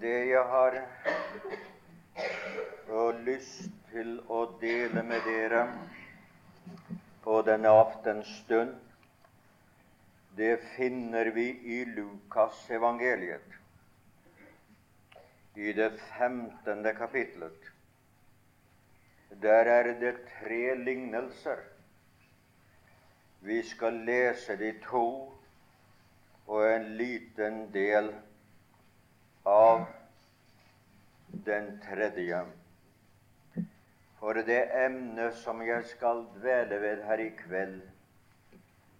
Det jeg har lyst til å dele med dere på denne aftenstund, det finner vi i Lukas evangeliet, i det femtende kapitlet. Der er det tre lignelser. Vi skal lese de to og en liten del av den tredje. For det emnet som jeg skal dvele ved her i kveld,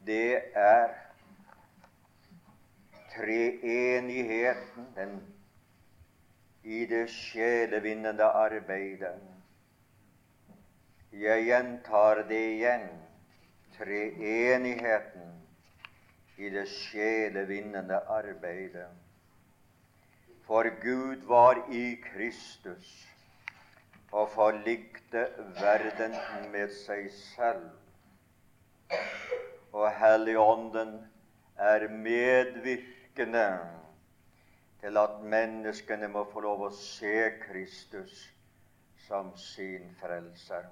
det er treenigheten i det sjelevinnende arbeidet. Jeg gjentar det igjen treenigheten i det sjelevinnende arbeidet. For Gud var i Kristus og forlikte verden med seg selv. Og Helligånden er medvirkende til at menneskene må få lov å se Kristus som sin frelser.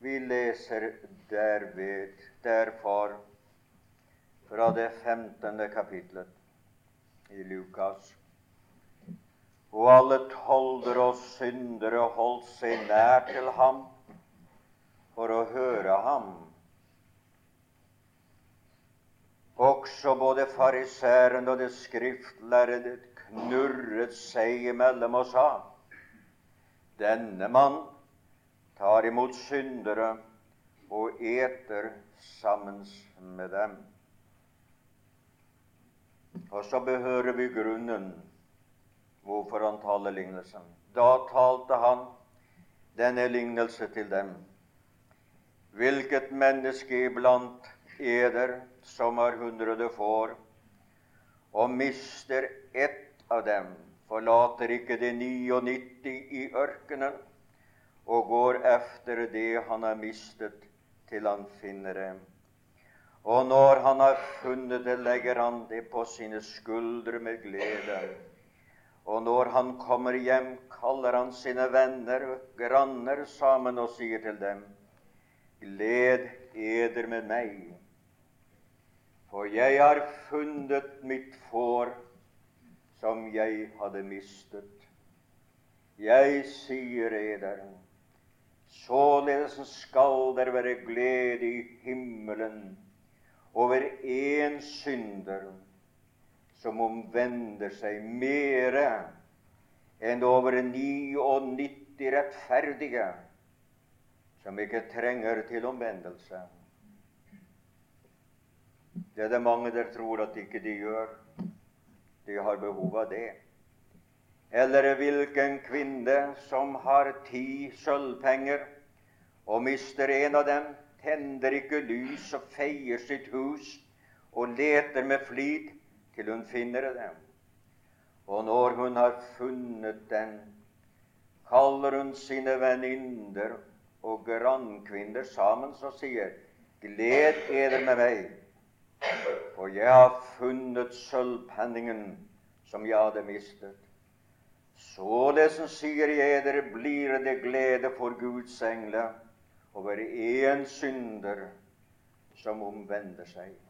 Vi leser derved, derfor fra det 15. kapitlet i Lukas og alle tolder og syndere holdt seg nær til ham for å høre ham. Også både fariseeren og det skriftlærde knurret seg imellom og sa:" Denne mann tar imot syndere og eter sammen med dem. Og så behører vi grunnen hvorfor han taler lignelsen. Da talte han denne lignelse til dem. Hvilket menneske iblant eder som har hundrede får, og mister ett av dem, forlater ikke det 99 i ørkenen og går efter det han har mistet, til han finner det. Og når han har funnet det, legger han det på sine skuldre med glede. Og når han kommer hjem, kaller han sine venner og granner sammen og sier til dem:" Gled eder med meg, for jeg har funnet mitt får som jeg hadde mistet. Jeg sier eder, således skal der være glede i himmelen over én synder som omvender seg mere enn over 99 rettferdige som ikke trenger til omvendelse. Det er det mange der tror at ikke de gjør. De har behov av det. Eller hvilken kvinne som har ti sølvpenger og mister en av dem, tenner ikke lys og feier sitt hus og leter med flid til hun finner dem. Og når hun har funnet den, kaller hun sine venninner og grannkvinner sammen og sier:" Gled eder med meg, for jeg har funnet sølvpenningen som jeg hadde mistet. Således sier jeg eder, blir det glede for Guds engler over én synder som omvender seg.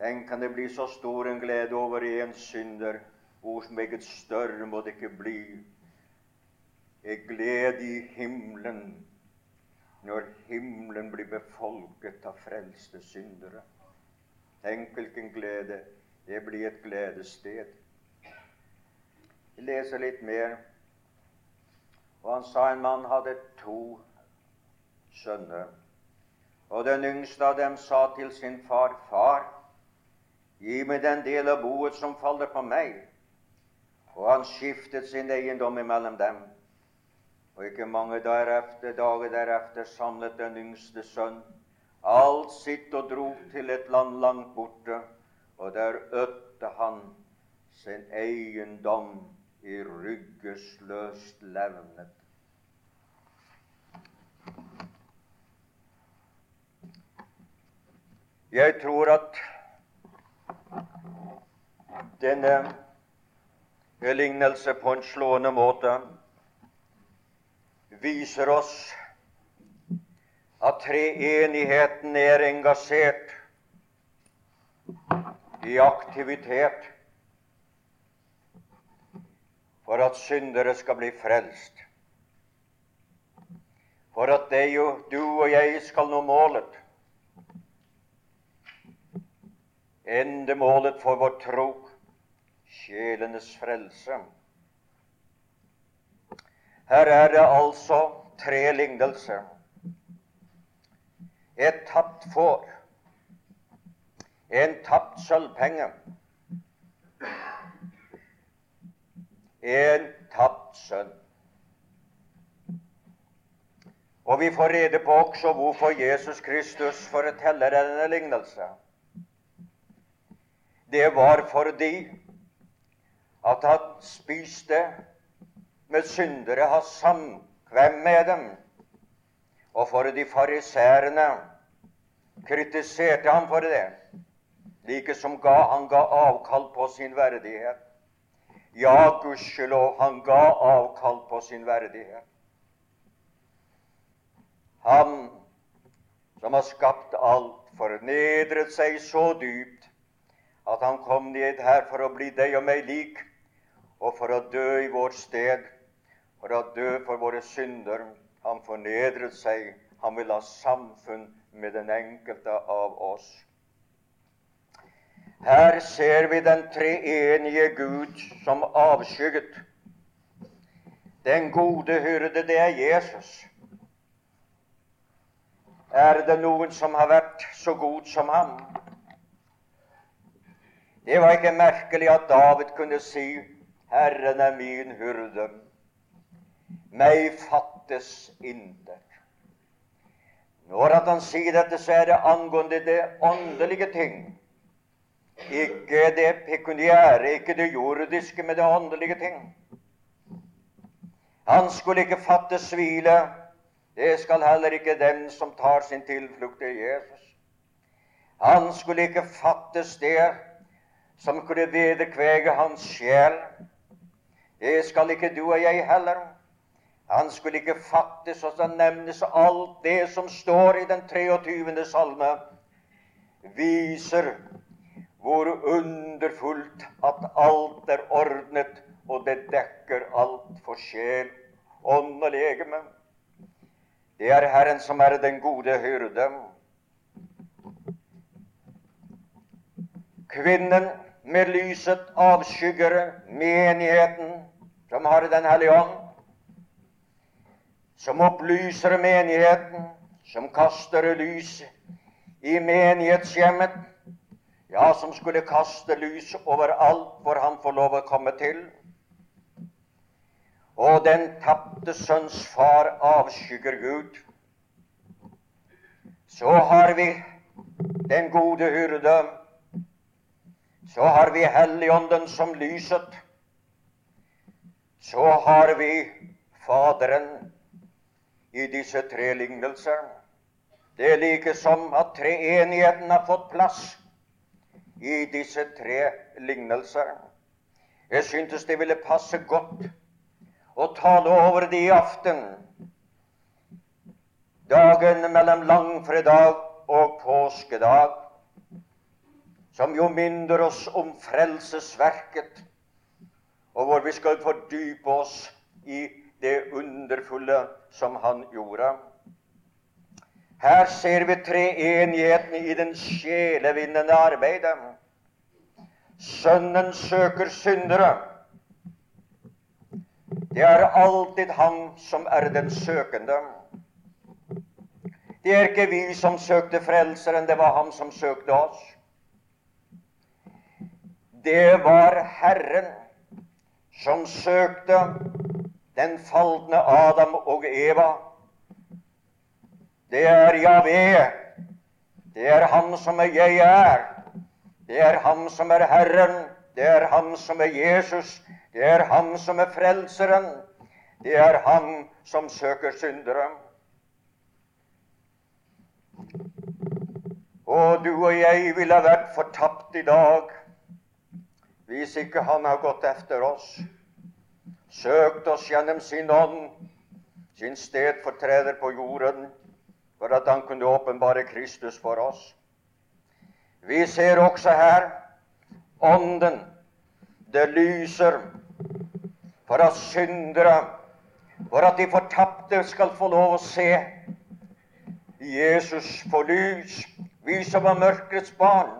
Den kan det bli så stor en glede over en synder. Hvor meget større må det ikke bli en glede i himmelen når himmelen blir befolket av frelste syndere. Tenk hvilken glede. Det blir et gledessted. Vi leser litt mer. Og han sa en mann hadde to sønner. Og den yngste av dem sa til sin far, Far, Gi meg den del av boet som faller på meg. Og han skiftet sin eiendom imellom dem. Og ikke mange derefter, dager deretter samlet den yngste sønn alt sitt og dro til et land langt borte, og der ødte han sin eiendom i ryggesløst levnet. Jeg tror at denne lignelse på en slående måte viser oss at treenigheten er engasjert i aktivitet for at syndere skal bli frelst. For at deg og du og jeg skal nå målet. Endemålet for vår tro, sjelenes frelse. Her er det altså tre lignelser. Et tapt får, en tapt sølvpenge, en tapt sønn. Og vi får rede på også hvorfor Jesus Kristus forteller denne lignelse. Det var fordi at han spiste med syndere, har samkvem med dem. Og for de fariserene kritiserte han for det, like som ga, han ga avkall på sin verdighet. Ja, gudskjelov, han ga avkall på sin verdighet. Han som har skapt alt, fornedret seg så dypt at han kom ned her for å bli deg og meg lik, og for å dø i vårt sted, for å dø for våre synder. Han fornedret seg. Han vil ha samfunn med den enkelte av oss. Her ser vi den treenige Gud som avskygget. Den gode hyrde, det er Jesus. Er det noen som har vært så god som ham? Det var ikke merkelig at David kunne si 'Herren er min hyrde, meg fattes intet'. Når han sier dette, så er det angående det åndelige ting. Ikke det pekuniære, ikke det jordiske, men det åndelige ting. Han skulle ikke fattes hvile det skal heller ikke den som tar sin tilflukt til Jesus. Han skulle ikke fattes det som kunne vederkvege hans sjel. Det skal ikke du og jeg heller. Han skulle ikke fattes, og så nevnes alt det som står i den 23. salme, viser hvor underfullt at alt er ordnet, og det dekker alt for sjel, ånd og legeme. Det er Herren som er den gode hyrde. Kvinnen med lyset avskygger menigheten, som har Den hellige ånd, som opplyser menigheten, som kaster lys i menighetshjemmet, ja, som skulle kaste lys over alt hvor han får lov å komme til og den tapte sønns far avskygger Gud. Så har vi den gode hyrde. Så har vi Helligånden som lyset. Så har vi Faderen i disse tre lignelser. Det er like som at treenigheten har fått plass i disse tre lignelser. Jeg syntes det ville passe godt å tale over det i aften. Dagen mellom langfredag og påskedag, som jo minner oss om frelsesverket, og hvor vi skal fordype oss i det underfulle som han gjorde. Her ser vi treenigheten i den sjelevinnende arbeidet. Sønnen søker syndere. Det er alltid Han som er den søkende. Det er ikke vi som søkte Frelseren, det var Han som søkte oss. Det var Herren som søkte den falne Adam og Eva. Det er Javé. Det er Han som er jeg er. Det er Han som er Herren. Det er Han som er Jesus. Det er Han som er frelseren. Det er Han som søker syndere. Og du og jeg ville vært fortapt i dag hvis ikke Han har gått efter oss, søkt oss gjennom sin ånd, sin stedfortreder på jorden, for at Han kunne åpenbare Kristus for oss. Vi ser også her Ånden. Det lyser for at syndere, for at de fortapte skal få lov å se Jesus få lys. Vi som er mørkets barn,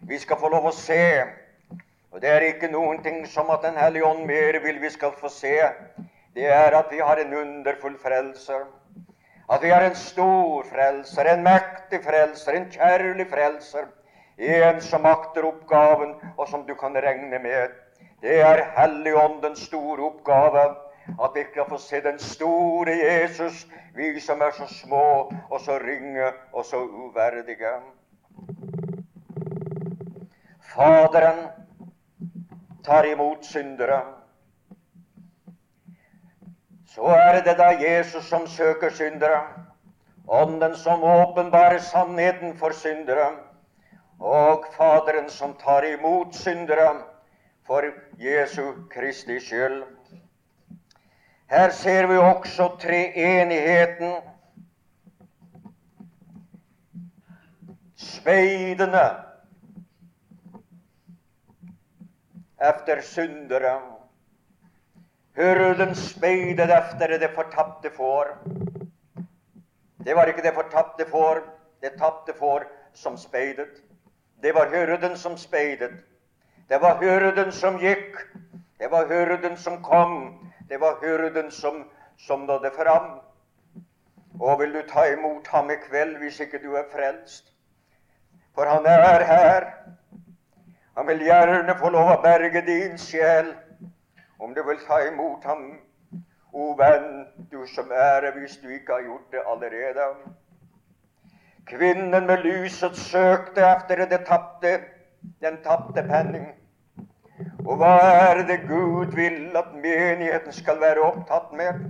vi skal få lov å se. Og det er ikke noen ting som at Den hellige ånd mer vil vi skal få se. Det er at vi har en underfull frelser. At vi har en stor frelser, en mektig frelser, en kjærlig frelser. En som makter oppgaven, og som du kan regne med. Det er Helligåndens store oppgave at vi skal få se den store Jesus, vi som er så små og så ringe og så uverdige. Faderen tar imot syndere. Så er det da Jesus som søker syndere, Ånden som åpenbarer sannheten for syndere, og Faderen som tar imot syndere for Jesu Kristi skyld. Her ser vi også treenigheten. Speidende efter syndere. Hyrden speidet efter det fortapte får. Det var ikke det fortapte får, det tapte får som speidet. Det var hyrden som speidet. Det var hyrden som gikk. Det var hyrden som kom. Det var hyrden som, som nådde fram. Og vil du ta imot ham i kveld hvis ikke du er frelst? For han er her. Han vil gjerne få lov å berge din sjel, om du vil ta imot ham. O venn, du som er hvis du ikke har gjort det allerede. Kvinnen med lyset søkte efter det tapte, den tapte penning. Og hva er det Gud vil at menigheten skal være opptatt med?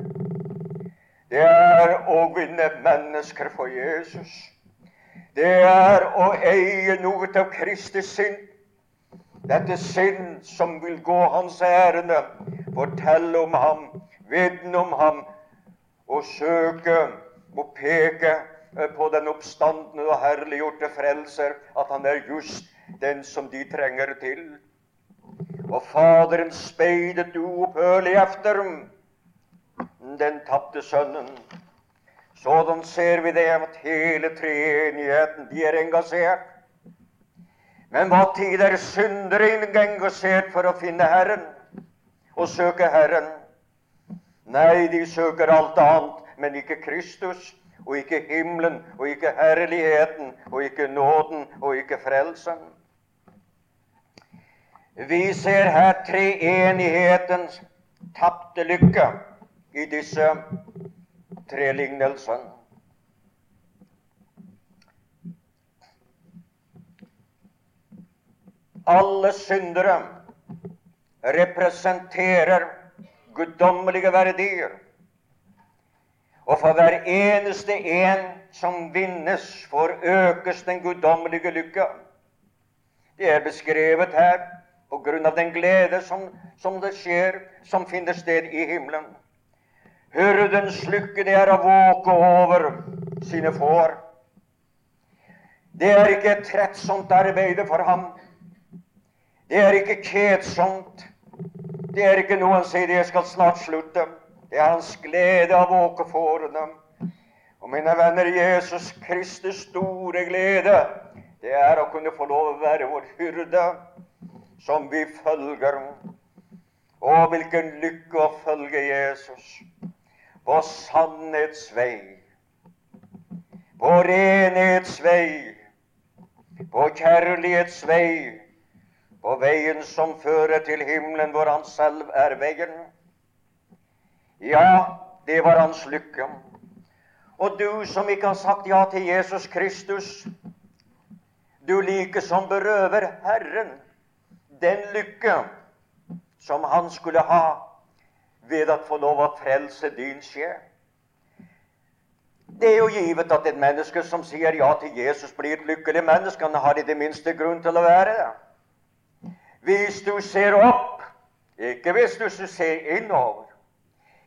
Det er å vinne mennesker for Jesus. Det er å eie noe av Kristi sinn. Dette sinn som vil gå hans ærende, fortelle om ham, vitne om ham og søke og peke på den oppstandende og herliggjorte frelser, at han er just den som de trenger til. Og Faderen speidet uopphørlig efter den tapte sønnen. Sådan ser vi det at hele treenigheten, de er engasjert. Men hva tid er syndere engasjert for å finne Herren og søke Herren? Nei, de søker alt annet, men ikke Kristus, og ikke himmelen, og ikke herligheten, og ikke nåden, og ikke frelsen. Vi ser her treenighetens tapte lykke i disse tre lignelsene. Alle syndere representerer guddommelige verdier. Og for hver eneste en som vinnes, forøkes den guddommelige lykke. Det er beskrevet her på grunn av den glede som, som det skjer, som finner sted i himmelen. Hyrdens lykke, det er å våke over sine får. Det er ikke et trettsomt arbeid for ham. Det er ikke kjedsomt. Det er ikke noe han sier 'jeg skal snart slutte'. Det er hans glede av dem. Og mine venner, Jesus Kristus store glede, det er å kunne få lov å være vår hyrde, som vi følger. Å, hvilken lykke å følge Jesus på sannhets vei, på renhets vei, på kjærlighetsvei på veien som fører til himmelen, hvor han selv er veien. Ja, det var hans lykke. Og du som ikke har sagt ja til Jesus Kristus, du like som berøver Herren den lykke som han skulle ha ved å få lov å frelse din sjel. Det er jo givet at et menneske som sier ja til Jesus, blir et lykkelig menneske. Han har i det minste grunn til å være det. Hvis du ser opp, ikke hvis du ser innover,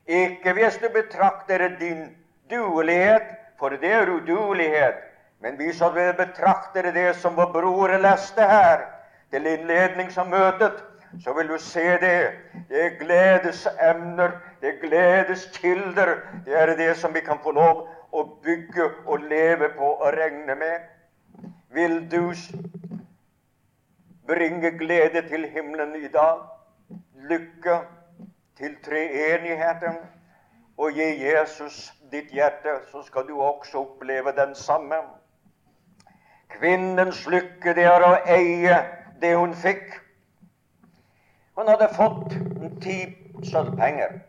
ikke hvis du betrakter din duelighet, for det er uduelighet, men hvis du betrakter det som vår bror leste her, til innledning som møtet, så vil du se det. Det er gledesemner, det er gledeskilder. Det er det som vi kan få lov å bygge og leve på og regne med. Vil du bringe glede til himmelen i dag, lykke til treenigheten, og gi Jesus ditt hjerte, så skal du også oppleve den samme. Kvinnens lykke, det er å eie det hun fikk. Hun hadde fått ti sølvpenger.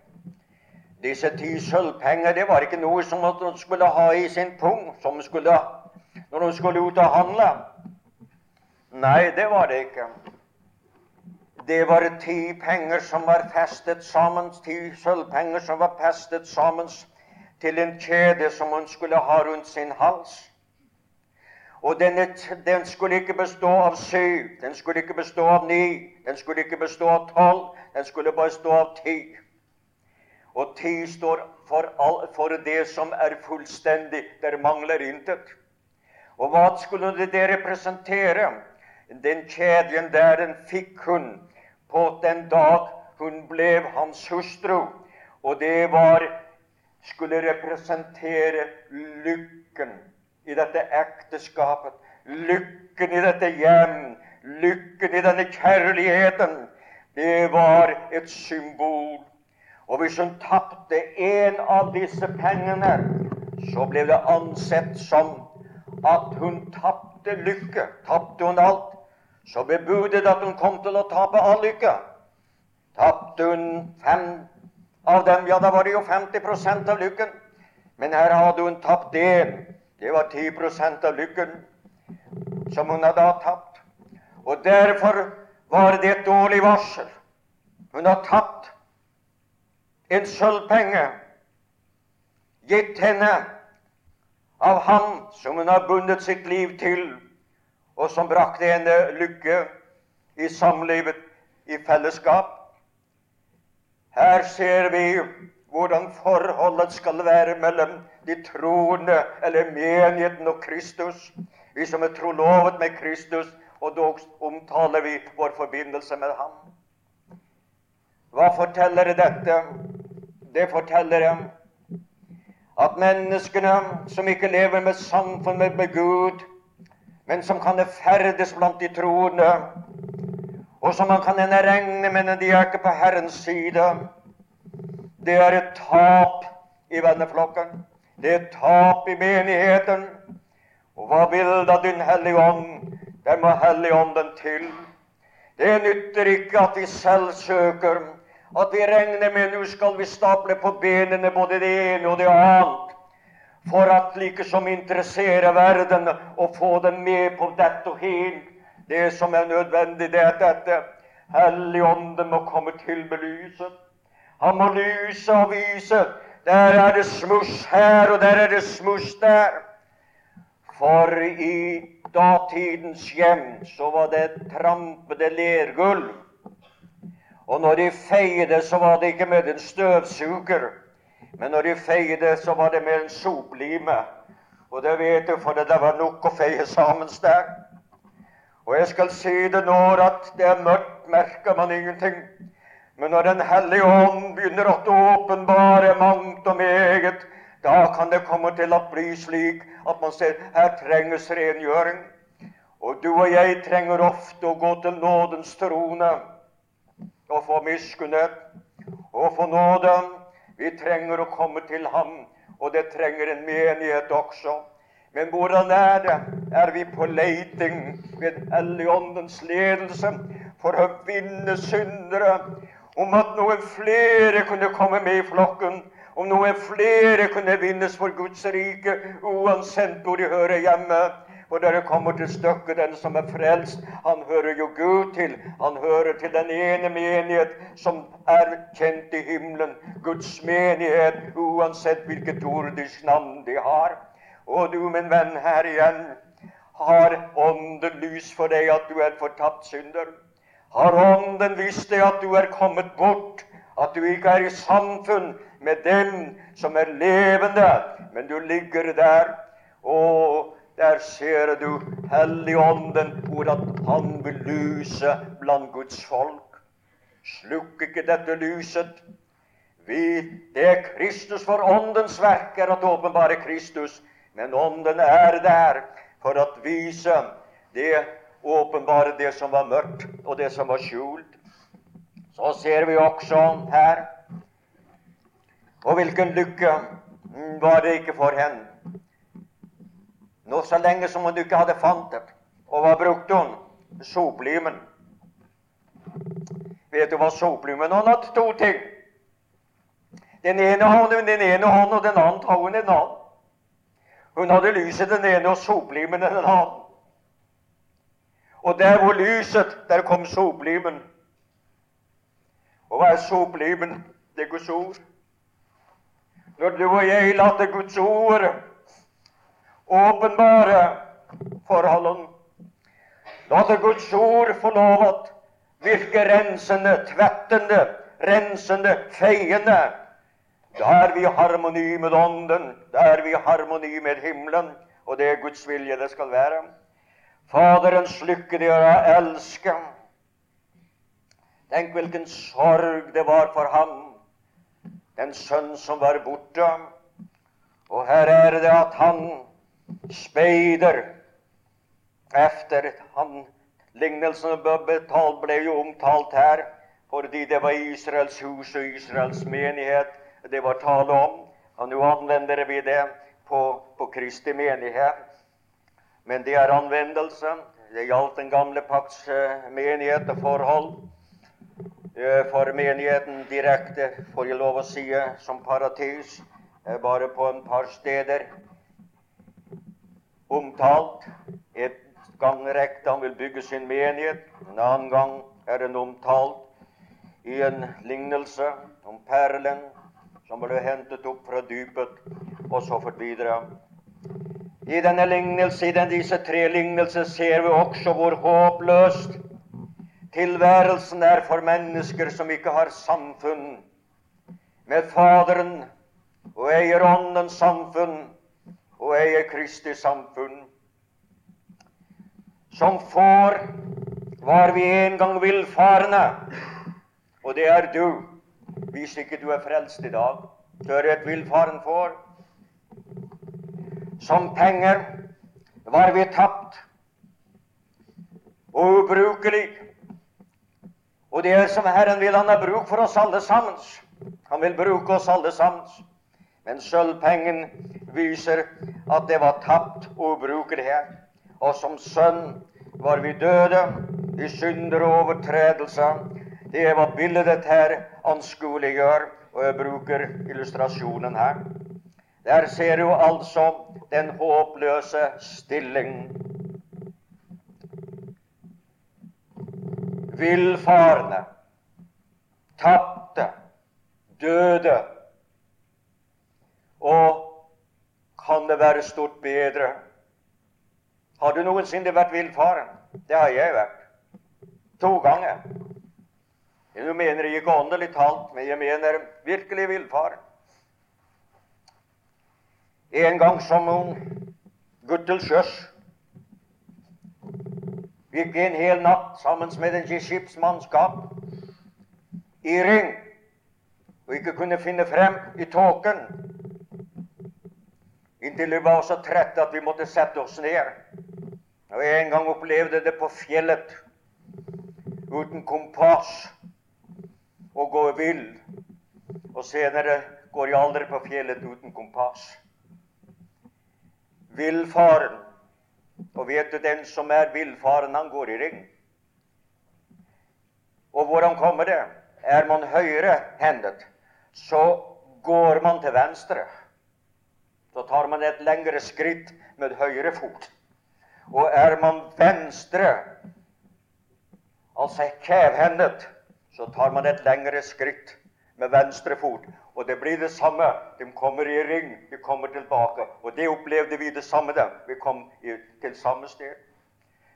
Disse ti sølvpenger det var ikke noe som hun skulle ha i sin pung som skulle, når hun skulle ut og handle. Nei, det var det ikke. Det var ti penger som var festet sammen, ti sølvpenger som var festet sammen til en kjede som hun skulle ha rundt sin hals. Og denne, den skulle ikke bestå av syv, den skulle ikke bestå av ni, den skulle ikke bestå av tolv, den skulle bestå av ti. Og ti står for, all, for det som er fullstendig. Der mangler intet. Og hva skulle det representere? Den kjeden der den fikk hun på den dag hun ble hans hustru. Og det var skulle representere lykken i dette ekteskapet, lykken i dette hjem, lykken i denne kjærligheten, det var et symbol. Og hvis hun tapte en av disse pengene, så ble det ansett som at hun tapte lykke. Tapte hun alt, så bebudet at hun kom til å tape all lykke. Tapte hun fem av dem, ja, da var det jo 50% av lykken. Men her hadde hun tapt én. Det var 10% av lykken som hun hadde tapt. Og derfor var det et dårlig varsel. Hun har tatt en sølvpenge gitt henne av ham som hun har bundet sitt liv til, og som brakte henne lykke i samlivet, i fellesskap. Her ser vi hvordan forholdet skal være mellom de troende, eller menigheten og Kristus. Vi som er trolovet med Kristus, og dog omtaler vi vår forbindelse med ham. Hva forteller dette? Det forteller at menneskene som ikke lever med samfunn med Gud, men som kan ferdes blant de troende, og som man kan regne med når de er ikke på Herrens side, det er et tap i venneflokken. Det er et tap i menigheten. Og hva vil da Din Hellige Ånd? Der må Helligånden til. Det nytter ikke at vi selv søker, at vi regner med nå skal vi stable på benene både det ene og det annet, for at liksom interessere verden og få dem med på dette og hin. Det som er nødvendig, det er at dette Helligånden må komme til belyset. Han må lyse og vise. Der er det smuss her, og der er det smuss der. For i datidens hjem så var det trampede lergulv. Og når de feide, så var det ikke med en støvsuger. Men når de feide, så var det med en soplime. Og det vet du, for det var nok å feie sammen der. Og jeg skal si det når at det er mørkt, merker man ingenting. Men når Den hellige ånd begynner å åpenbare mangt og meget, da kan det komme til å bli slik at man ser her trenges rengjøring. Og du og jeg trenger ofte å gå til nådens trone og få miskunnhet og få nåde. Vi trenger å komme til ham, og det trenger en menighet også. Men hvordan er det? Er vi på leiting ved Helligåndens ledelse for å vinne syndere om at noen flere kunne komme med i flokken, om noen flere kunne vinnes for Guds rike, uansett hvor de hører hjemme. For dere kommer til stykket, den som er frelst, han hører jo Gud til. Han hører til den ene menighet som er kjent i himmelen. Guds menighet, uansett hvilket jordisk navn de har. Og du, min venn, her igjen, har ånden lys for deg at du er fortapt synder. Har Ånden visst deg at du er kommet bort, at du ikke er i samfunn med dem som er levende, men du ligger der. Og der ser du Helligånden, hvordan han vil lyse blant Guds folk. Slukk ikke dette lyset. Vit det er Kristus, for Åndens verk er at åpenbare Kristus. Men Ånden er der for å vise det åpenbare det som var mørkt, og det som var skjult. Så ser vi også her Og hvilken lykke var det ikke for henne? Nå så lenge som hun ikke hadde fant det. Og hva brukte hun? Soplimen. Vet du hva soplimen Hun hadde to ting. Den ene hånden den ene hånden, og den andre tar hun en annen. Hun hadde lyset den ene og soplimen den annen. Og der hvor lyset, der kom soplimen. Og hva er soplimen? Det er Guds ord. Når du og jeg later Guds ord åpenbare forholdene, later Guds ord få lov å virke rensende, tvettende, rensende, feiende, er vi i harmoni med Ånden, da er vi i harmoni med himmelen, og det er Guds vilje det skal være. Faderens lykke, det er å elske. Tenk hvilken sorg det var for ham, den sønn som var borte. Og her er det at han speider efter han Lignelsen ble jo omtalt her fordi det var Israels hus og Israels menighet det var tale om. Og nå anvender vi det på, på Kristi menighet. Men det er anvendelse. Det gjaldt den gamle pakts eh, menighet og forhold. Eh, for menigheten direkte, får jeg lov å si som paratis, bare på en par steder omtalt. Et gang rekte han vil bygge sin menighet. En annen gang er den omtalt i en lignelse om perlen som ble hentet opp fra dypet, og så fort videre. I denne lignelse, i den, disse tre lignelser ser vi også hvor håpløst tilværelsen er for mennesker som ikke har samfunn med Faderen og eier Åndens samfunn og eier Kristi samfunn. Som får var vi en gang villfarne, og det er du hvis ikke du er frelst i dag. Så er du et villfaren får. Som penger var vi tapt og ubrukelig. Og det er som Herren vil han ha bruk for oss alle sammen. Han vil bruke oss alle sammen. Men sølvpengen viser at det var tapt og ubrukelighet. Og som sønn var vi døde i synder og overtredelser. Det er hva bildet her anskueliggjør, og jeg bruker illustrasjonen her. Der ser du altså den håpløse stilling. Villfarne, tapte, døde. Og kan det være stort bedre? Har du noensinne vært villfaren? Det har jeg vært. To ganger. Jeg mener ikke åndelig talt, men jeg mener virkelig villfaren. En gang som ung gutt til sjøs gikk en hel natt sammen med en skipsmannskap i ring og ikke kunne finne frem i tåken. Inntil vi var så trette at vi måtte sette oss ned. Og jeg en gang opplevde det på fjellet uten kompass og gå vill. Og senere går jeg aldri på fjellet uten kompass. Villfaren. Og vet du, den som er villfaren, han går i ring. Og hvordan kommer det? Er man høyrehendet, så går man til venstre. Så tar man et lengre skritt med høyre fot. Og er man venstre, altså kjevhendet, så tar man et lengre skritt med venstre fot. Og det blir det samme. De kommer i ring, de kommer tilbake. Og det opplevde vi det samme da Vi kom til samme sted.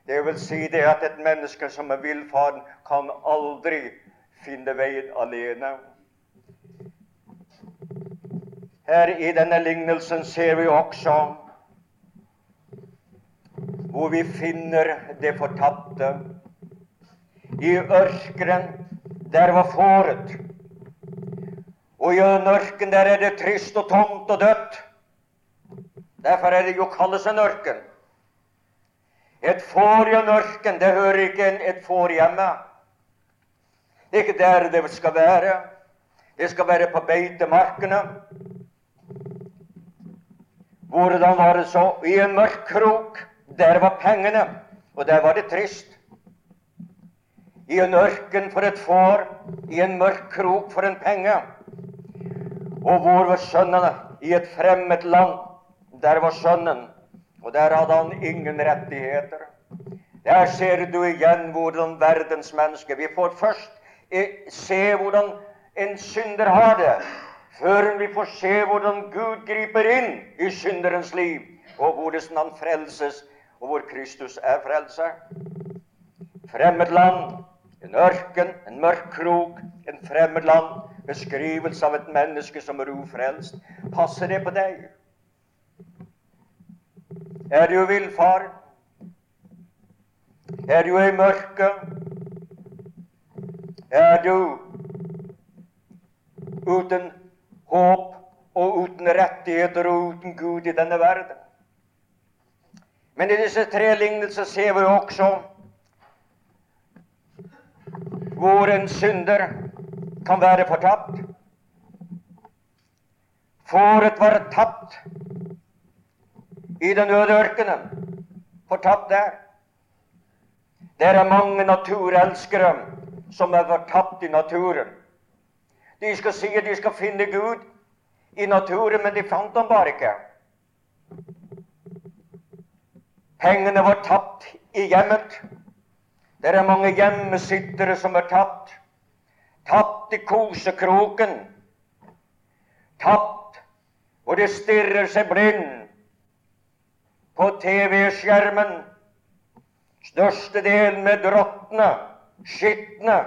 Det vil si det at et menneske som er villfaren, kan aldri finne veien alene. Her i denne lignelsen ser vi også hvor vi finner det fortapte. I ørkenen, der var fåret. Og i en ørken der er det trist og tomt og dødt. Derfor er det jo kalles en ørken. Et får i en ørken, det hører ikke et får hjemme. Det er ikke der det skal være. Det skal være på beitemarkene. Hvordan var det så? I en mørk krok, der var pengene, og der var det trist. I en ørken for et får, i en mørk krok for en penge. Og hvor var sønnene? I et fremmed land. Der var sønnen, og der hadde han ingen rettigheter. Der ser du igjen hvordan verdens mennesker Vi får først eh, se hvordan en synder har det, før vi får se hvordan Gud griper inn i synderens liv, og hvordan han frelses, og hvor Kristus er frelser. Fremmed land, en ørken, en mørk krok, en fremmed land. Beskrivelse av et menneske som er ufrelst. Passer det på deg? Er du villfaren? Er du i mørket? Er du uten håp og uten rettigheter og uten Gud i denne verden? Men i disse tre lignelser ser vi også hvor en synder kan være fortapt. Fåret var tapt i den øde ørkenen. Fortapt der. Det er mange naturelskere som er fortapt i naturen. De skal si at de skal finne Gud i naturen, men de fant ham bare ikke. Pengene var tapt i hjemmet. Det er mange hjemmesittere som er tapt. Tapt i kosekroken. Tapt hvor de stirrer seg blind på TV-skjermen. Størstedelen med råtne, skitne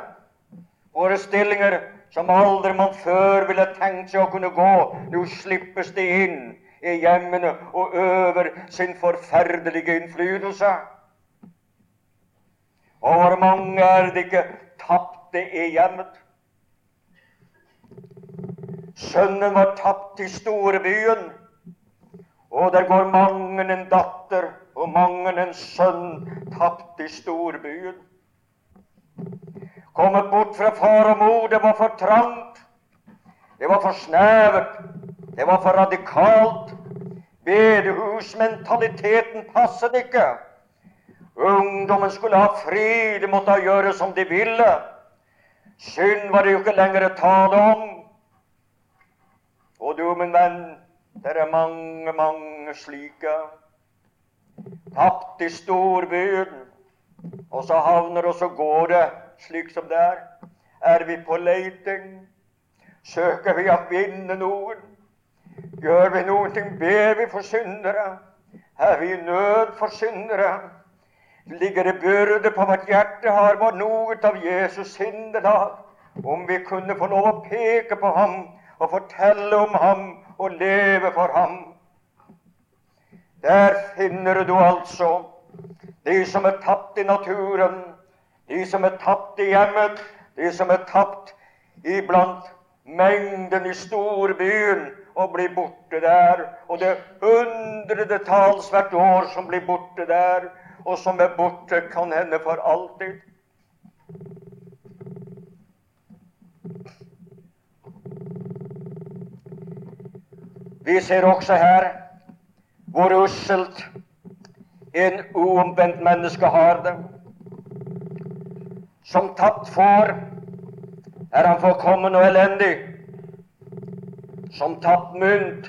forestillinger som aldri man før ville tenkt seg å kunne gå. Nå slippes de inn i hjemmene og øver sin forferdelige innflytelse. Og hvor mange er det ikke tapte i hjemmet? Sønnen var tapt i storbyen, og der går mange en datter og mange en sønn tapt i storbyen. Kommet bort fra far og mor, det var for trangt, det var for snevert, det var for radikalt. Bedehusmentaliteten passet ikke. Ungdommen skulle ha fri, de måtte gjøre som de ville. Synd var det jo ikke lenger å tale om. Og du, min venn, det er mange, mange slike. Tapt i storbyen, og så havner og så går det slik som det er. Er vi på leiting? Søker vi å vinne noen? Gjør vi noen ting? Ber vi for syndere? Er vi i nød for syndere? ligger det byrde på vårt hjerte, har vi noe av Jesus sindelag. Om vi kunne få lov å peke på ham og fortelle om ham og leve for ham. Der finner du altså de som er tapt i naturen, de som er tapt i hjemmet, de som er tapt iblant mengden i storbyen og blir borte der. Og det hundredetalls hvert år som blir borte der og som er borte, kan hende for alltid. Vi ser også her hvor usselt en uomvendt menneske har det. Som tapt får er han forkommen og elendig. Som tapt mynt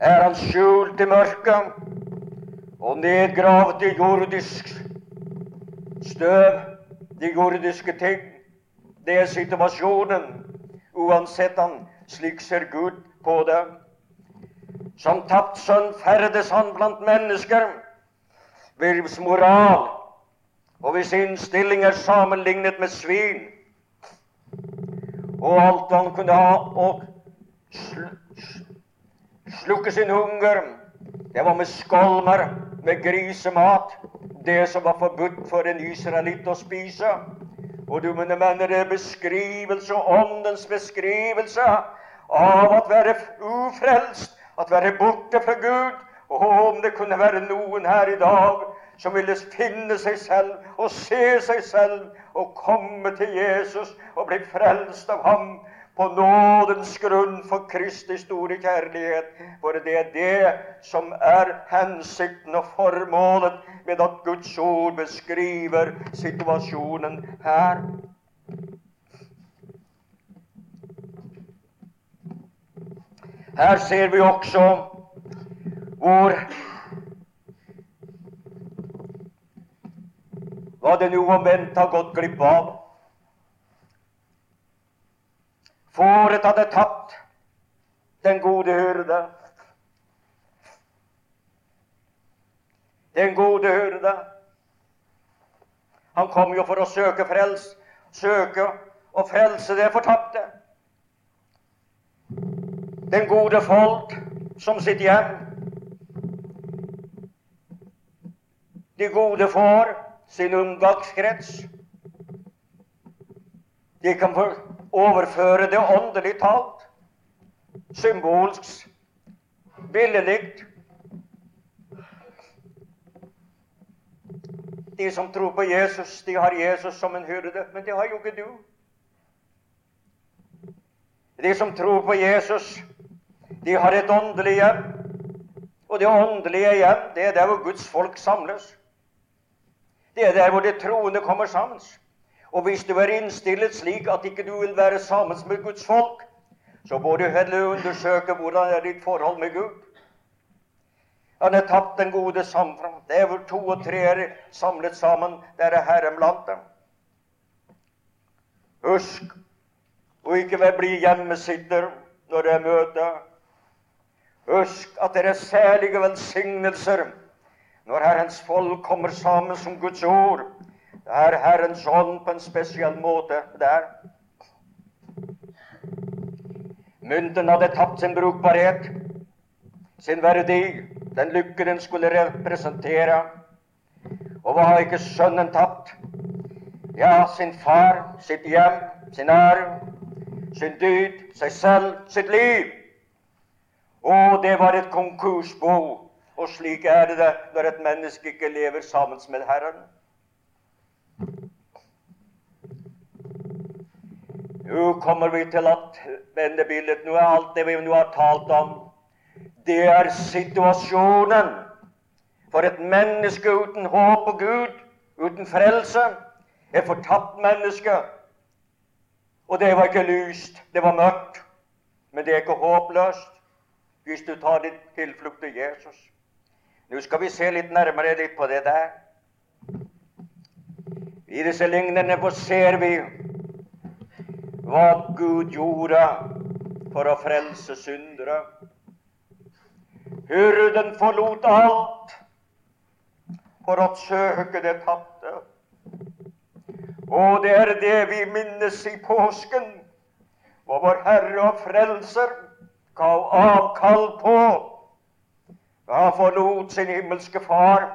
er han skjult i mørket og nedgravd i jordisk støv, de jordiske ting. Det er situasjonen, uansett han. Slik ser Gud på det. Som tapt sønn ferdes han blant mennesker. Virvs moral og hvis innstilling er sammenlignet med svin, og alt han kunne ha og sl slukke sin hunger, det var med skolmer, med grisemat, det som var forbudt for en israelitt å spise. Og du mine mener det er beskrivelse, åndens beskrivelse av at være ufrelst, at være borte fra Gud. Og om det kunne være noen her i dag som ville finne seg selv og se seg selv og komme til Jesus og bli frelst av ham på nådens grunn for Kristi store kjærlighet. For det er det som er hensikten og formålet med at Guds ord beskriver situasjonen her. Her ser vi også hvor hva det nå omvendt har gått glipp av. Fåret hadde tatt den gode hyrde. Den gode hyrde. Han kom jo for å søke frels, søke og frelse det fortapte. Den gode folk som sitt hjem. De gode får sin omgangskrets. De kan overføre det åndelig talt, symbolsk, billedlig. De som tror på Jesus, de har Jesus som en hyrde, men det har jo ikke du. De som tror på Jesus, de har et åndelig hjem. Og det åndelige hjem, det er der hvor Guds folk samles. Det er der hvor de troende kommer sammen. Og hvis du er innstillet slik at ikke du vil være sammen med Guds folk, så må du heller undersøke hvordan er ditt forhold med Gud. Han har tapt den gode samfunn. Det er hvor to og tre er samlet sammen. Der er Herren blant dem. Husk å ikke bli hjemmesitter når det er møte. Husk at det er særlige velsignelser når Herrens folk kommer sammen som Guds ord det er Herrens ånd på en spesiell måte der. Mynten hadde tapt sin brukbarhet, sin verdi, den lykke den skulle representere. Og hva har ikke sønnen tapt? Ja, sin far, sitt hjem, sin arv, sin dyd, seg selv, sitt liv. Og det var et konkursbo. Og slik er det når et menneske ikke lever sammen med Herren. Nå kommer vi til at vennebildet Nå er alt det vi nå har talt om, det er situasjonen for et menneske uten håp og Gud, uten frelse. Et fortapt menneske. Og det var ikke lyst, det var mørkt. Men det er ikke håpløst hvis du tar din tilflukt til Jesus. Nå skal vi se litt nærmere litt på det der. I disse lignende ser vi hva Gud gjorde for å frelse syndere. Hurden forlot alt for å søke det tapte. Og det er det vi minnes i påsken, hvor vår Herre og Frelser gav avkall på da forlot sin himmelske Far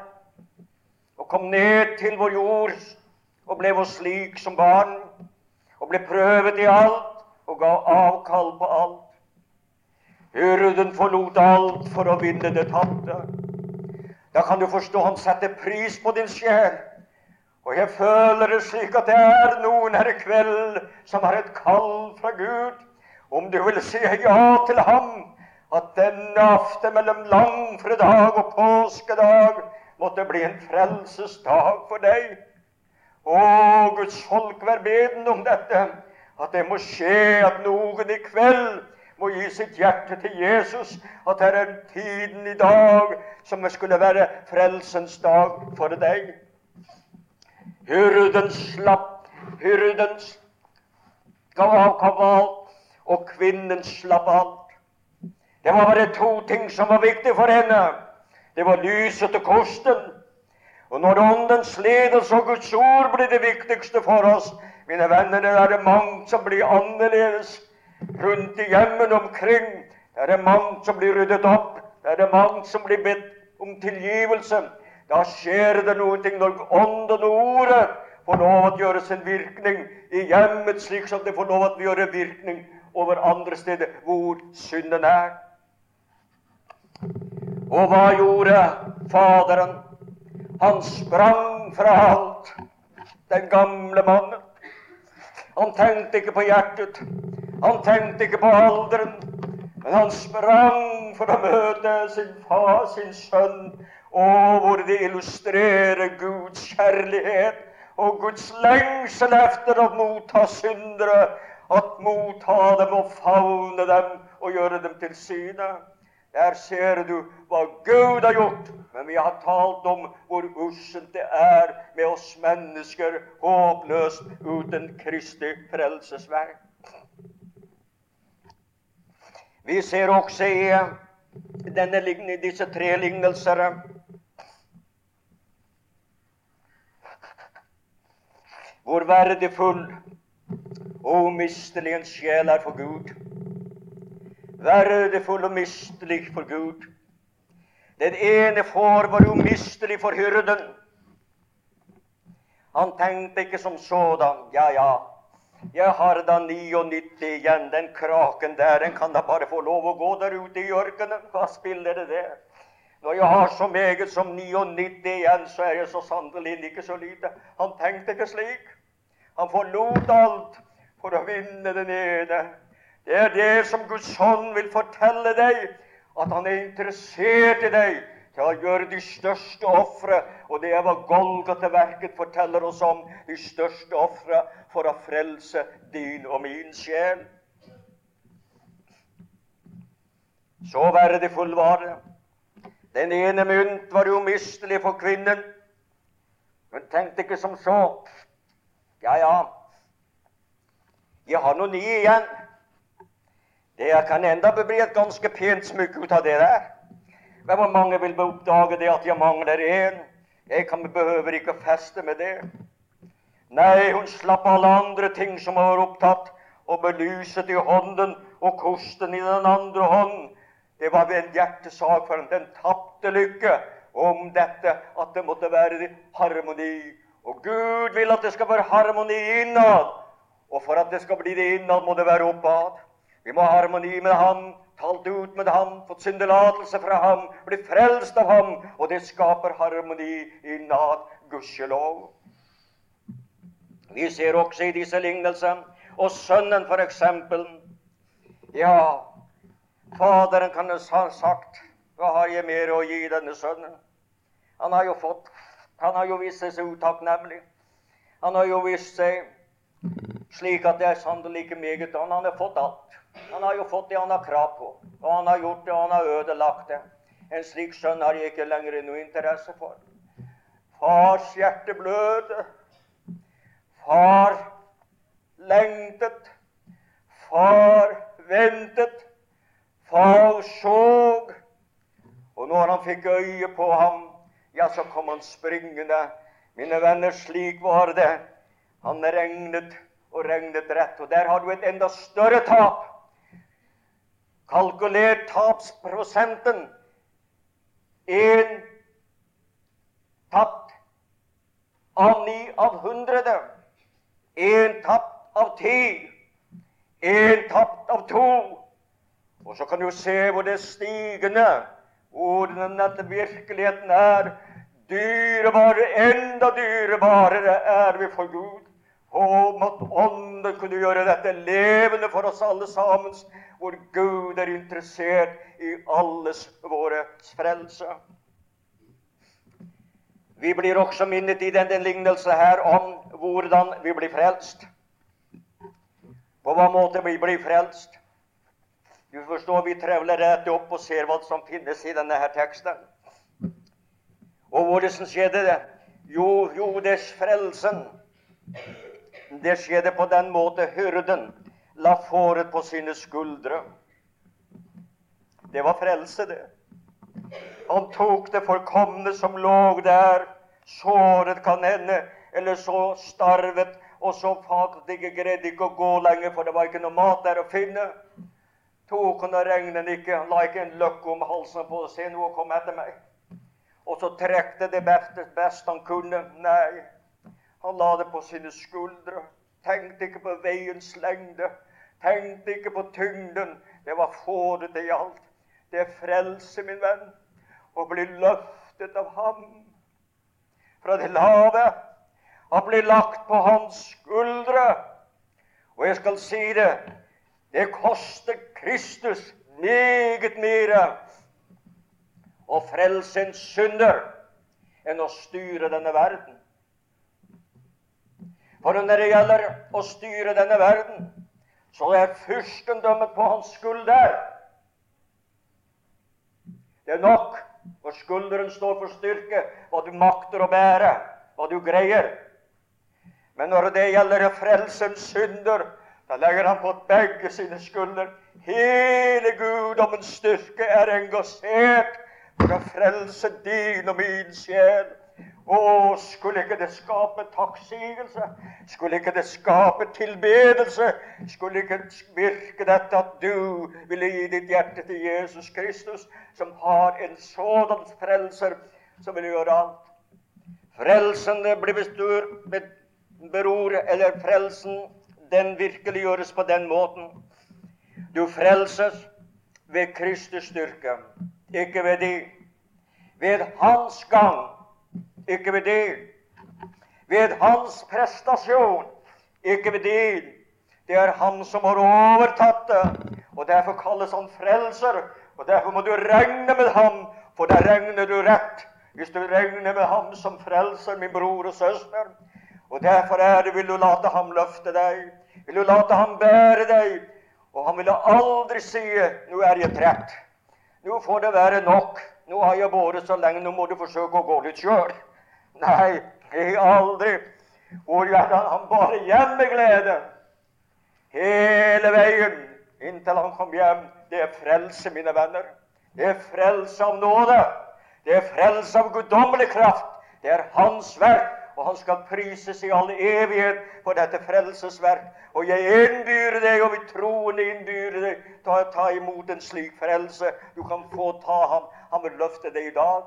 og kom ned til vår jord og ble vår slik som barn og ble prøvet i alt og ga avkall på alt. Hyrden forlot alt for å vinne det tapte. Da kan du forstå han setter pris på din sjel. Og jeg føler det slik at det er noen her i kveld som har et kall fra Gud. Om du vil si ja til ham, at denne aften mellom langfredag og påskedag måtte bli en frelsesdag for deg. Å, Guds folk, vær beden om dette. At det må skje at noen i kveld må gi sitt hjerte til Jesus. At det er tiden i dag som skulle være frelsens dag for deg. Hyrden slapp, hyrden gav av kaval, og kvinnen slapp alt. Det var bare to ting som var viktig for henne. Det var lyset og kosten. Og når Åndens ledelse og Guds ord blir det viktigste for oss, mine venner, det er det mange som blir annerledes rundt i hjemmene omkring. Det er det mange som blir ryddet opp. Det er det mange som blir bedt om tilgivelse. Da skjer det noe når Ånden og Ordet får lov å gjøre sin virkning i hjemmet, slik som det får lov å gjøre virkning over andre steder hvor synden er. Og hva gjorde Faderen? Han sprang fra alt, den gamle mannen. Han tenkte ikke på hjertet, han tenkte ikke på alderen, men han sprang for å møte sin far, sin sønn, og hvor det illustrerer Guds kjærlighet og Guds lengsel efter å motta syndere, at motta dem og favne dem og gjøre dem til sine. Der ser du hva Gud har gjort. Men vi har talt om hvor usselt det er med oss mennesker, håpløst uten Kristi frelsesverk. Vi ser også i denne, disse tre lignelser hvor verdifull og umistelig en sjel er for Gud verdifull og mistelig for Gud. Den ene får var umistelig for hyrden. Han tenkte ikke som sådan. Ja, ja, jeg har da 99 igjen. Den kraken der, den kan da bare få lov å gå der ute i ørkenen. Hva spiller det der? Når jeg har så meget som 99 igjen, så er jeg så sannelig ikke så lite. Han tenkte ikke slik. Han forlot alt for å vinne den ene. Det er det som Guds hånd vil fortelle deg, at han er interessert i deg til å gjøre de største ofre. Og det er hva Golgata-verket forteller oss om. De største ofre for å frelse din og min sjel. Så være det. Den ene mynt var umistelig for kvinnen. Hun tenkte ikke som så. Ja, ja, jeg har noen ni igjen. Det kan enda bli et ganske pent smykke ut av det der. Men hvor mange vil oppdage det at jeg mangler én? Jeg kan, behøver ikke feste med det. Nei, hun slapp alle andre ting som var opptatt, og belyset i hånden og kosten i den andre hånden. Det var en hjertesak for henne. Den tapte lykke om dette at det måtte være harmoni. Og Gud vil at det skal være harmoni innad. Og for at det skal bli det innad, må det være oppad. Vi må ha harmoni med ham, talt ut med ham, fått syndelatelse fra ham, bli frelst av ham. Og det skaper harmoni innad, gudskjelov. Vi ser også i disse lignelsene, og sønnen for eksempel. Ja, Faderen kan ha sagt Hva har jeg mer å gi denne sønnen? Han har jo fått Han har jo vist seg så utakknemlig. Han har jo vist seg slik at det er sannelig ikke meget Han har fått alt. Han har jo fått det han har krav på, og han har gjort det, og han har ødelagt det. En slik sønn har jeg ikke lenger noe interesse for. Fars hjerte blødde. Far lengtet. Far ventet. Far såg. Og når han fikk øye på ham, ja, så kom han springende. Mine venner, slik var det. Han regnet og regnet rett. Og der har du et enda større tap kalkulert tapsprosenten én tapt av ni av hundrede, én tapt av ti, én tapt av to. Og så kan du se hvor det er stigende, hvordan dette virkeligheten er. Dyrebare, enda dyrebarere er vi for Gud. Og måtte Ånden kunne gjøre dette levende for oss alle sammen, hvor Gud er interessert i alles våre frelse. Vi blir også minnet i denne lignelse her om hvordan vi blir frelst. På hva måte vi blir frelst. Du forstår, Vi trevler rett opp og ser hva som finnes i denne her teksten. Og hvordan skjedde det? Jo, jo, det er frelsen det skjedde på den måte hyrden la fåret på sine skuldre. Det var frelse, det. Han tok det forkomne som lå der, såret kan hende, eller så starvet, og så faktisk greide ikke å gå lenger, for det var ikke noe mat der å finne. Tok han og regnet ikke, la ikke en løkke om halsen på å se noe kom etter meg. Og så trekte det best, best han kunne. Nei, han la det på sine skuldre. Tenkte ikke på veiens lengde. Tenkte ikke på tyngden. Det var få det det gjaldt. Det er frelse, min venn, å bli løftet av ham fra det lave. Å bli lagt på hans skuldre. Og jeg skal si det det koster Kristus meget mer å frelse en synder enn å styre denne verden. For når det gjelder å styre denne verden, så er fyrstendømmet på hans skulder. Det er nok, for skulderen står for styrke, hva du makter å bære, hva du greier. Men når det gjelder å frelse synder, da legger han på begge sine skulder. Hele guddommens styrke er engasjert for å frelse din og min sjel. Å, skulle ikke det skape takksigelse? Skulle ikke det skape tilbedelse? Skulle ikke virke dette at du ville gi ditt hjerte til Jesus Kristus, som har en sådan frelser som vil gjøre alt? Frelsen blir bestur, beror, eller frelsen, den virkeliggjøres på den måten. Du frelses ved Kristus styrke, ikke ved de. Ved Hans gang ikke ved din. Ved hans prestasjon, ikke ved din. Det er han som har overtatt det, og derfor kalles han frelser. Og derfor må du regne med ham, for da regner du rett. Hvis du regner med ham som frelser, min bror og søster. Og derfor er det, vil du late ham løfte deg. Vil du late ham bære deg. Og han ville aldri si 'Nå er jeg trett'. Nå får det være nok. Nå har jeg båret så lenge, nå må du forsøke å gå litt sjøl. Nei, jeg aldri. Hvor jeg han bare hjem med glede. Hele veien inntil han kom hjem. Det er frelse, mine venner. Det er frelse av nåde. Det er frelse av guddommelig kraft. Det er Hans verk, og Han skal prises i all evighet for dette frelsesverk. Og jeg innbyr deg, og vi troende innbyr deg, til å ta imot en slik frelse. Du kan få ta ham. Han vil løfte deg i dag.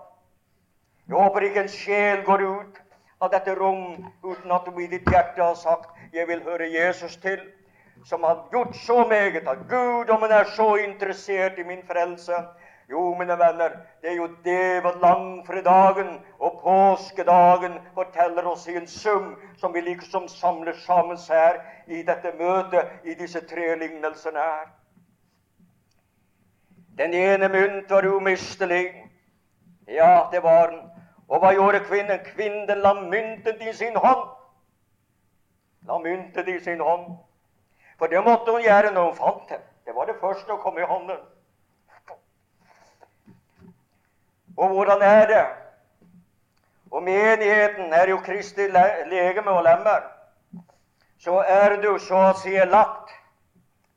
Jeg håper ikke en sjel går ut av dette rom uten at du i ditt hjerte har sagt 'Jeg vil høre Jesus til', som har gjort så meget at guddommen er så interessert i min frelse. Jo, mine venner, det er jo det ved langfredagen og påskedagen forteller oss i en sum som vi liksom samler sammen her i dette møtet, i disse tre lignelsene her. Den ene mynt var umistelig. Ja, det var den. Og hva gjorde kvinnen? Kvinnen la mynten i sin hånd. La mynten i sin hånd. For det måtte hun gjøre når hun fant det. Det var det første å komme i hånden. Og hvordan er det? Og menigheten er jo Kristi legeme og lemmer. Så er du så å si lagt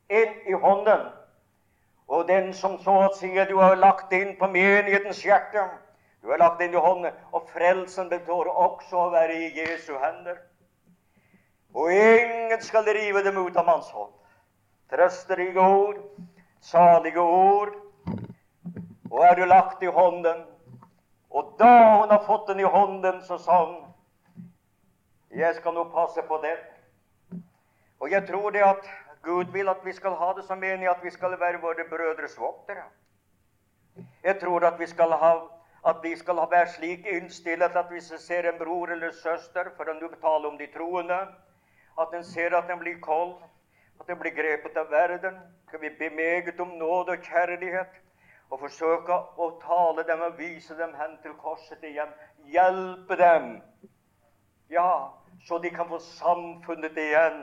inn i hånden. Og den som så å si du har lagt inn på menighetens hjerte, du har lagt inn i hånden, og frelsen består også å være i Jesu hender. Og ingen skal rive dem ut av manns hånd. Trøsterike ord, salige ord. Og er du lagt i hånden, og da hun har fått den i hånden, så sa hun Jeg skal nå passe på den. Og jeg tror det at Gud vil at vi skal ha det som mening at vi skal være våre brødres voktere. Jeg tror at vi skal ha at vi skal være slik innstillet at hvis en ser en bror eller søster, for å tale om de troende, at en ser at en blir kold, at en blir grepet av verden, skal vi be meget om nåde og kjærlighet og forsøke å tale dem og vise dem hen til korset igjen. Hjelpe dem, ja, så de kan få samfunnet igjen,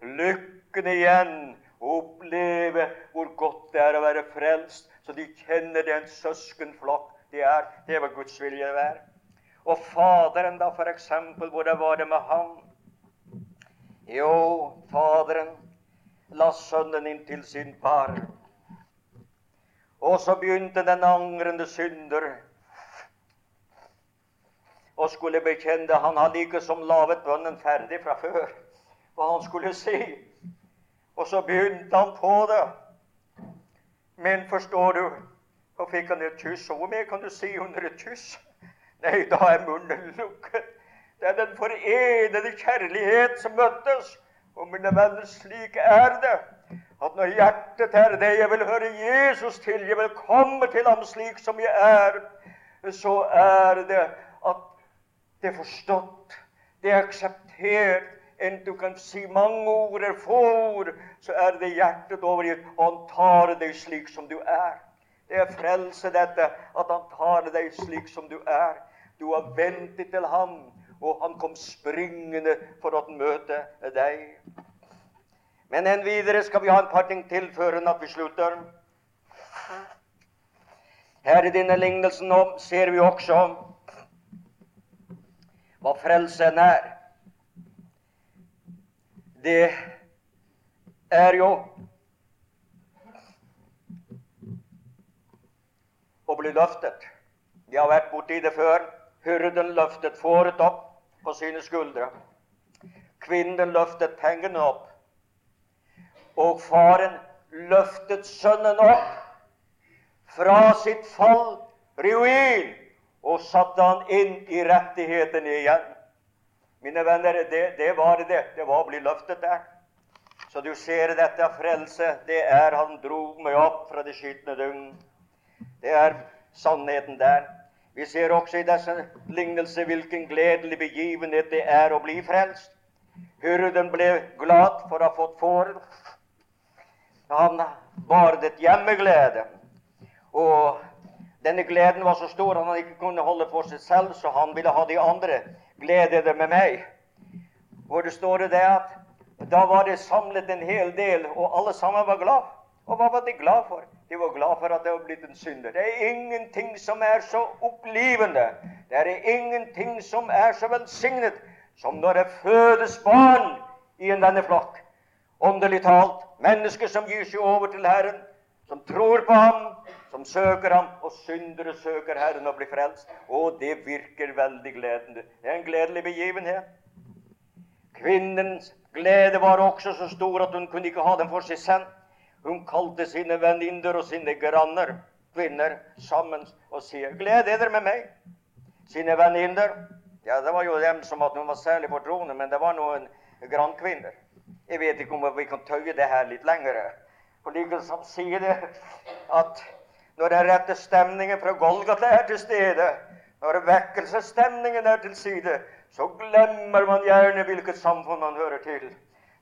lykken igjen, og oppleve hvor godt det er å være frelst, så de kjenner det en søskenflokk det er det hva Guds vilje er. Og Faderen, da, for eksempel, hvordan var det med ham? Jo, Faderen la sønnen inn til sin far. Og så begynte den angrende synder og skulle bekjenne. Han hadde ikke som laget bønnen ferdig fra før, hva han skulle si. Og så begynte han på det. Men forstår du, så fikk han et kyss. Og hvor mer kan du si under et kyss? Nei, da er munnen lukket. Det er den forenede kjærlighet som møttes. Og mine venner, slik er det. At når hjertet er det jeg vil høre Jesus til, jeg vil komme til ham slik som jeg er, så er det at det er forstått, det er akseptert. Enn du kan si mange ord eller få ord, så er det hjertet overgitt, og han tar deg slik som du er. Det er frelse, dette, at han tar deg slik som du er. Du har ventet til ham, og han kom springende for å møte deg. Men enn videre skal vi ha en par ting til før at vi slutter. Her i denne lignelsen ser vi også hva frelsen er. Det er jo å bli løftet. Vi har vært borti det før. Hyrden løftet fåret opp på sine skuldre. Kvinnen løftet pengene opp. Og faren løftet sønnen opp fra sitt fall, ruin, og satte han inn i rettighetene igjen. Mine venner, det, det var det. Det var å bli løftet der. Så du ser dette frelse. Det er Han dro meg opp fra det skitne døgn. Det er sannheten der. Vi ser også i disse lignelser hvilken gledelig begivenhet det er å bli frelst. Hyrden ble glad for å ha fått fåren. Han badet hjemmeglede. Og denne gleden var så stor han ikke kunne holde for seg selv, så han ville ha de andre glede med meg. Hvor det står det at da var det samlet en hel del, og alle sammen var glad. Og hva var de glad for? De var glad for at det var blitt en synder. Det er ingenting som er så opplivende. Det er ingenting som er så velsignet som når det fødes barn i en denne flokk. Åndelig talt mennesker som gir seg over til Herren, som tror på Ham, som søker ham, og syndere søker Herren og blir frelst. Og det virker veldig gledende. Det er en gledelig begivenhet. Kvinnens glede var også så stor at hun kunne ikke ha den for seg selv. Hun kalte sine venninner og sine granner, kvinner, sammen og sier, 'Gled dere med meg.' Sine venninner Ja, det var jo dem som at hun var særlig på dronen, men det var noen grannkvinner. Jeg vet ikke om vi kan tøye det her litt lenger. For liksom sier det at når den rette stemningen fra Golgata er til stede, når vekkelsesstemningen er til side, så glemmer man gjerne hvilket samfunn man hører til.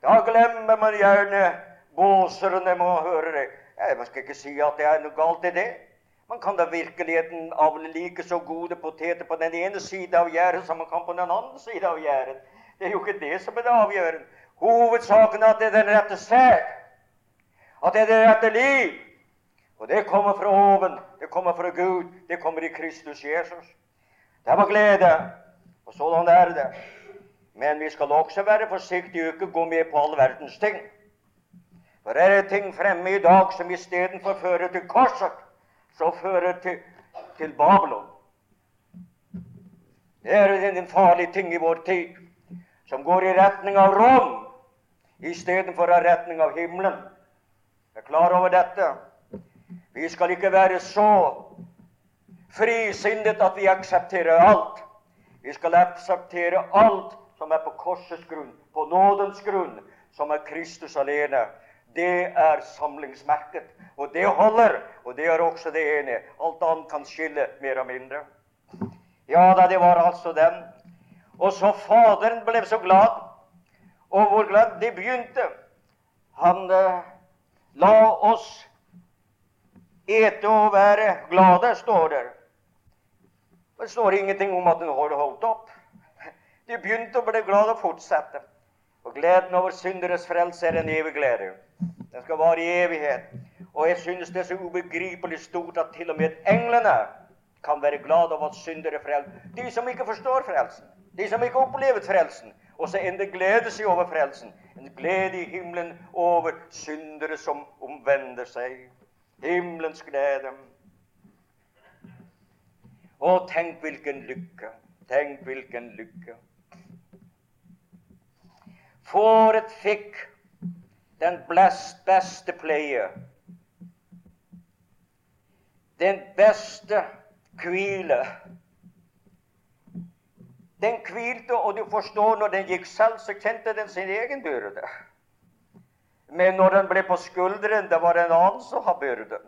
Da glemmer man gjerne båserne må høre det. Jeg skal ikke si at det er noe galt i det. Man kan da virkeligheten avle like så gode poteter på den ene side av gjerdet som man kan på den andre side av gjerdet. Det er jo ikke det som er det avgjørende. Hovedsaken er at det er den rette sæd. At det er det rette liv. Og det kommer fra oven, det kommer fra Gud, det kommer i Kristus Jesus. Det var glede, og sånn er det. Men vi skal også være forsiktige og ikke gå med på all verdens ting. For er det ting fremme i dag som istedenfor fører til korset, så fører til, til Babylon. Det er en farlig ting i vår tid, som går i retning av Rom istedenfor i retning av himmelen. Jeg er klar over dette. Vi skal ikke være så frisinnet at vi aksepterer alt. Vi skal akseptere alt som er på korsets grunn, på nådens grunn, som er Kristus alene. Det er samlingsmerket. Og det holder. Og det er også det ene. Alt annet kan skille mer og mindre. Ja da, det var altså den. Og så Faderen ble så glad. Og hvor glad det begynte. Han eh, la oss ete og være glade, står der. Det står ingenting om at den har holdt opp. De begynte å bli glade og fortsette. Og gleden over synderes frelse er en evig glede. Den skal vare i evighet. Og jeg synes det er så ubegripelig stort at til og med englene kan være glad over at syndere frelst. De som ikke forstår frelsen, de som ikke har frelsen, og så ender glede seg over frelsen. En glede i himmelen over syndere som omvender seg himmelens glede. Å, tenk hvilken lykke. Tenk hvilken lykke. Fåret fikk den beste pleie, den beste hvile. Den hvilte, og du forstår, når den gikk selv, så kjente den sin egen byrde. Men når den ble på skulderen, det var en annen som hadde byrden.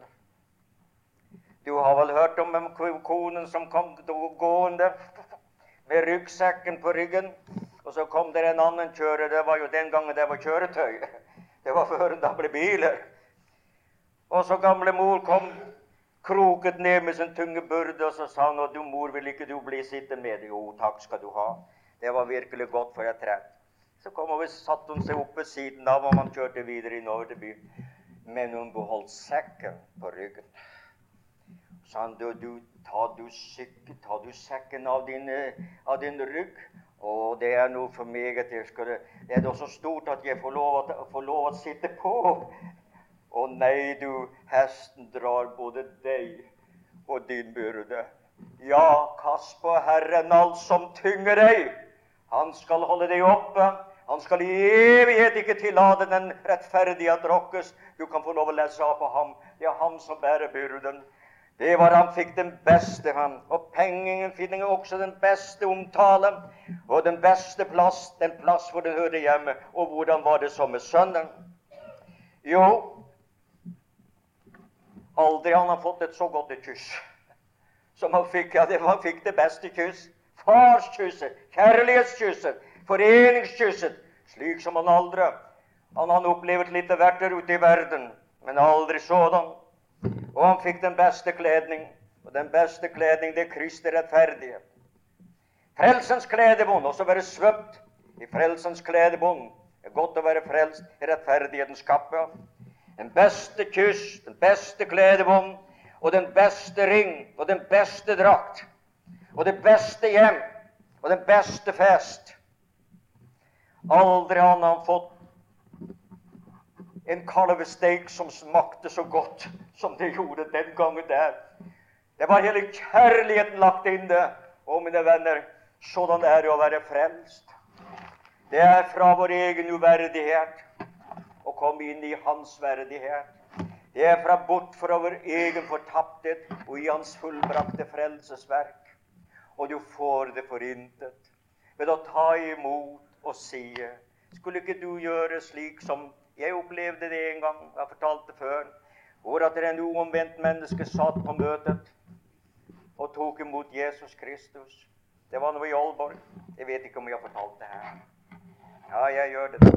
Du har vel hørt om konen som kom gående med ryggsekken på ryggen, og så kom det en annen kjører. Det var jo den gangen det var kjøretøy. Det var før det ble biler. Og så gamle mor kom kroket ned med sin tunge byrde, og så sa han du mor, vil ikke du bli sittende med? Jo, takk skal du ha. Det var virkelig godt, for jeg trett. Så kom hun, satte hun seg opp ved siden av, og man kjørte videre innover til byen. Men hun beholdt sekken på ryggen. Så han, du, du, ta, du, ta du sekken av din, av din rygg og det er noe for meg, meget. Det er da så stort at jeg får lov, å, får lov å sitte på. Å nei, du, hesten drar både deg og din byrde. Ja, kast Herren alt som tynger deg. Han skal holde deg oppe. Han skal i evighet ikke tillate den rettferdige at rokkes. Du kan få lov å lese av på ham. Det er han som bærer byrden. Det var han fikk den beste, han. Og pengene finner også den beste omtale og den beste plass, den plass hvor det hørte hjemme. Og hvordan var det så med sønnen? Jo, aldri han har fått et så godt et kyss som han fikk. Ja, det, han fikk det beste kyss. Farskysset, kjærlighetskysset, foreningskysset, slik som han aldri. Han har opplevd litt av hvert der ute i verden, men aldri sådan. Og han fikk den beste kledning. Og den beste kledning, det Kristi rettferdige. Frelsens kledebånd, også være svøpt i frelsens kledebånd. Det er godt å være frelst i rettferdighetens kappe. Den beste kyss, den beste kledebånd, og den beste ring, og den beste drakt, og det beste hjem, og den beste fest. Aldri har han fått en kalvesteik som smakte så godt som det gjorde den gangen der. Det var hele kjærligheten lagt inn det. Og mine venner, sådan er det å være frelst. Det er fra vår egen uverdighet å komme inn i Hans verdighet. Det er fra bort fra vår egen fortapthet og i Hans fullbrakte frelsesverk. Og du får det forintet ved å ta imot og si Skulle ikke du gjøre slik som jeg opplevde det en gang, jeg har fortalt det før, hvor at en uomvendt menneske satt på møtet og tok imot Jesus Kristus. Det var noe i Aalborg. Jeg vet ikke om jeg har fortalt det her. Ja, jeg gjør det.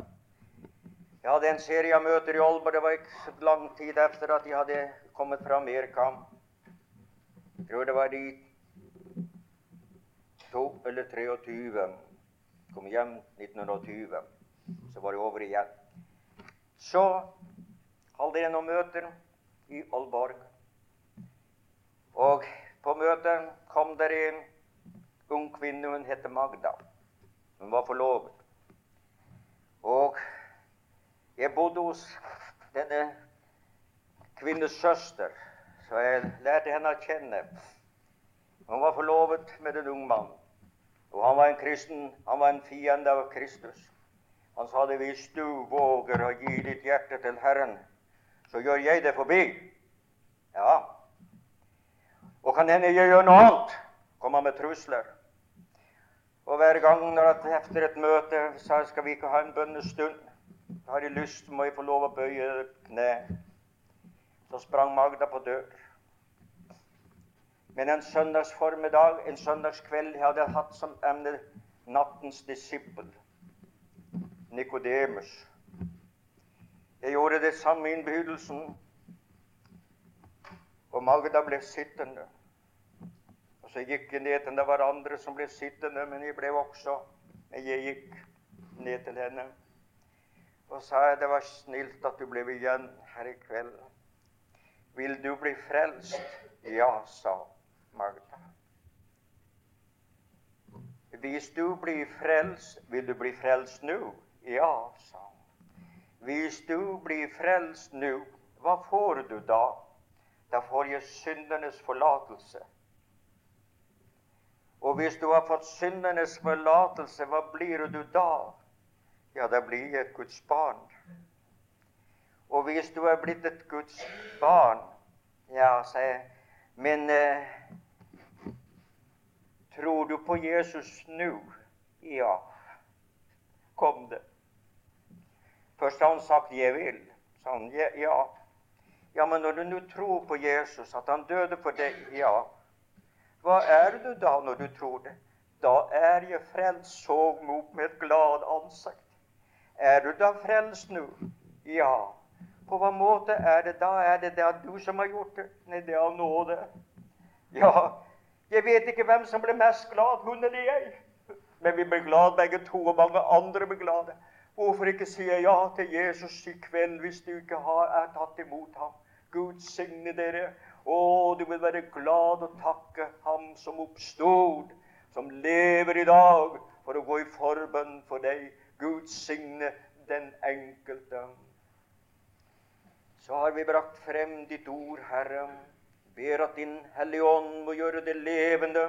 Jeg hadde en serie av møter i Aalborg. Det var ikke så lang tid etter at jeg hadde kommet fra Amerika. Jeg tror det var de to eller 23. Kom hjem 1920. Så var det over igjen. Så hadde jeg noen møter i Aalborg. Og på møtet kom det en ung kvinne. Hun het Magda. Hun var forlovet. Og jeg bodde hos denne kvinnes søster, så jeg lærte henne å kjenne. Hun var forlovet med en ung mann. Og han var en kristen, han var en fiende av Kristus. Han sa det hvis du våger å gi ditt hjerte til Herren, så gjør jeg det forbi. Ja. Og kan hende jeg gjør noe annet. Kommer med trusler. Og hver gang når jeg etter et møte sa skal vi ikke ha en bønnestund, har jeg lyst, må jeg få lov å bøye kne. Så sprang Magda på dør. Men en søndagsformiddag, en søndagskveld, jeg hadde hatt som emne nattens disippel. Nikodemus. Jeg gjorde det samme innbydelsen, og Magda ble sittende. Og Så gikk jeg ned til Det var andre som ble sittende, men jeg ble også Men jeg gikk ned til henne og sa jeg det var snilt at du ble igjen her i kveld. Vil du bli frelst? Ja, sa Magda. Hvis du blir frelst, vil du bli frelst nå? Ja, sa han. Hvis du blir frelst nå, hva får du da? Da får jeg syndernes forlatelse. Og hvis du har fått syndenes forlatelse, hva blir du da? Ja, da blir jeg et Guds barn. Og hvis du er blitt et Guds barn, ja, sa jeg, men eh, tror du på Jesus nå? Ja. Kom det. Først har han sagt 'jeg vil'. sa han. Ja. Ja, men når du nå tror på Jesus, at han døde for deg, ja. Hva er du da når du tror det? Da er jeg frelst, så mot med et glad ansikt. Er du da frelst nå? Ja. På hva måte er det da? Er det da du som har gjort det? Nei, det er nåde. Ja, jeg vet ikke hvem som ble mest glad, hun eller jeg. Men vi blir glad begge to, og mange andre blir glade. Hvorfor ikke sier ja til Jesus i kveld hvis du ikke har, er tatt imot ham? Gud signe dere. Å, du vil være glad og takke ham som oppstod, som lever i dag, for å gå i forbønn for deg. Gud signe den enkelte. Så har vi brakt frem ditt ord, Herre. Ber at Din Hellige Ånd må gjøre det levende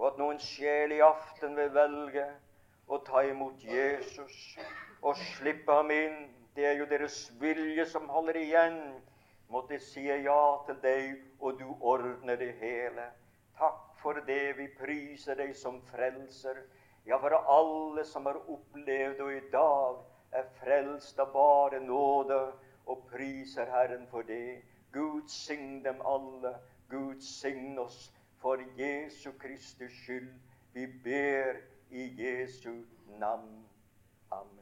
og at noen sjel i aften vil velge å ta imot Jesus og slippe ham inn. Det er jo deres vilje som holder igjen. Måtte si ja til deg, og du ordner det hele. Takk for det. Vi priser deg som frelser. Ja, for alle som har opplevd og i dag er frelst av bare nåde, og priser Herren for det. Gud sign dem alle. Gud sign oss for Jesu Kristus skyld. Vi ber i Jesu navn. Amen.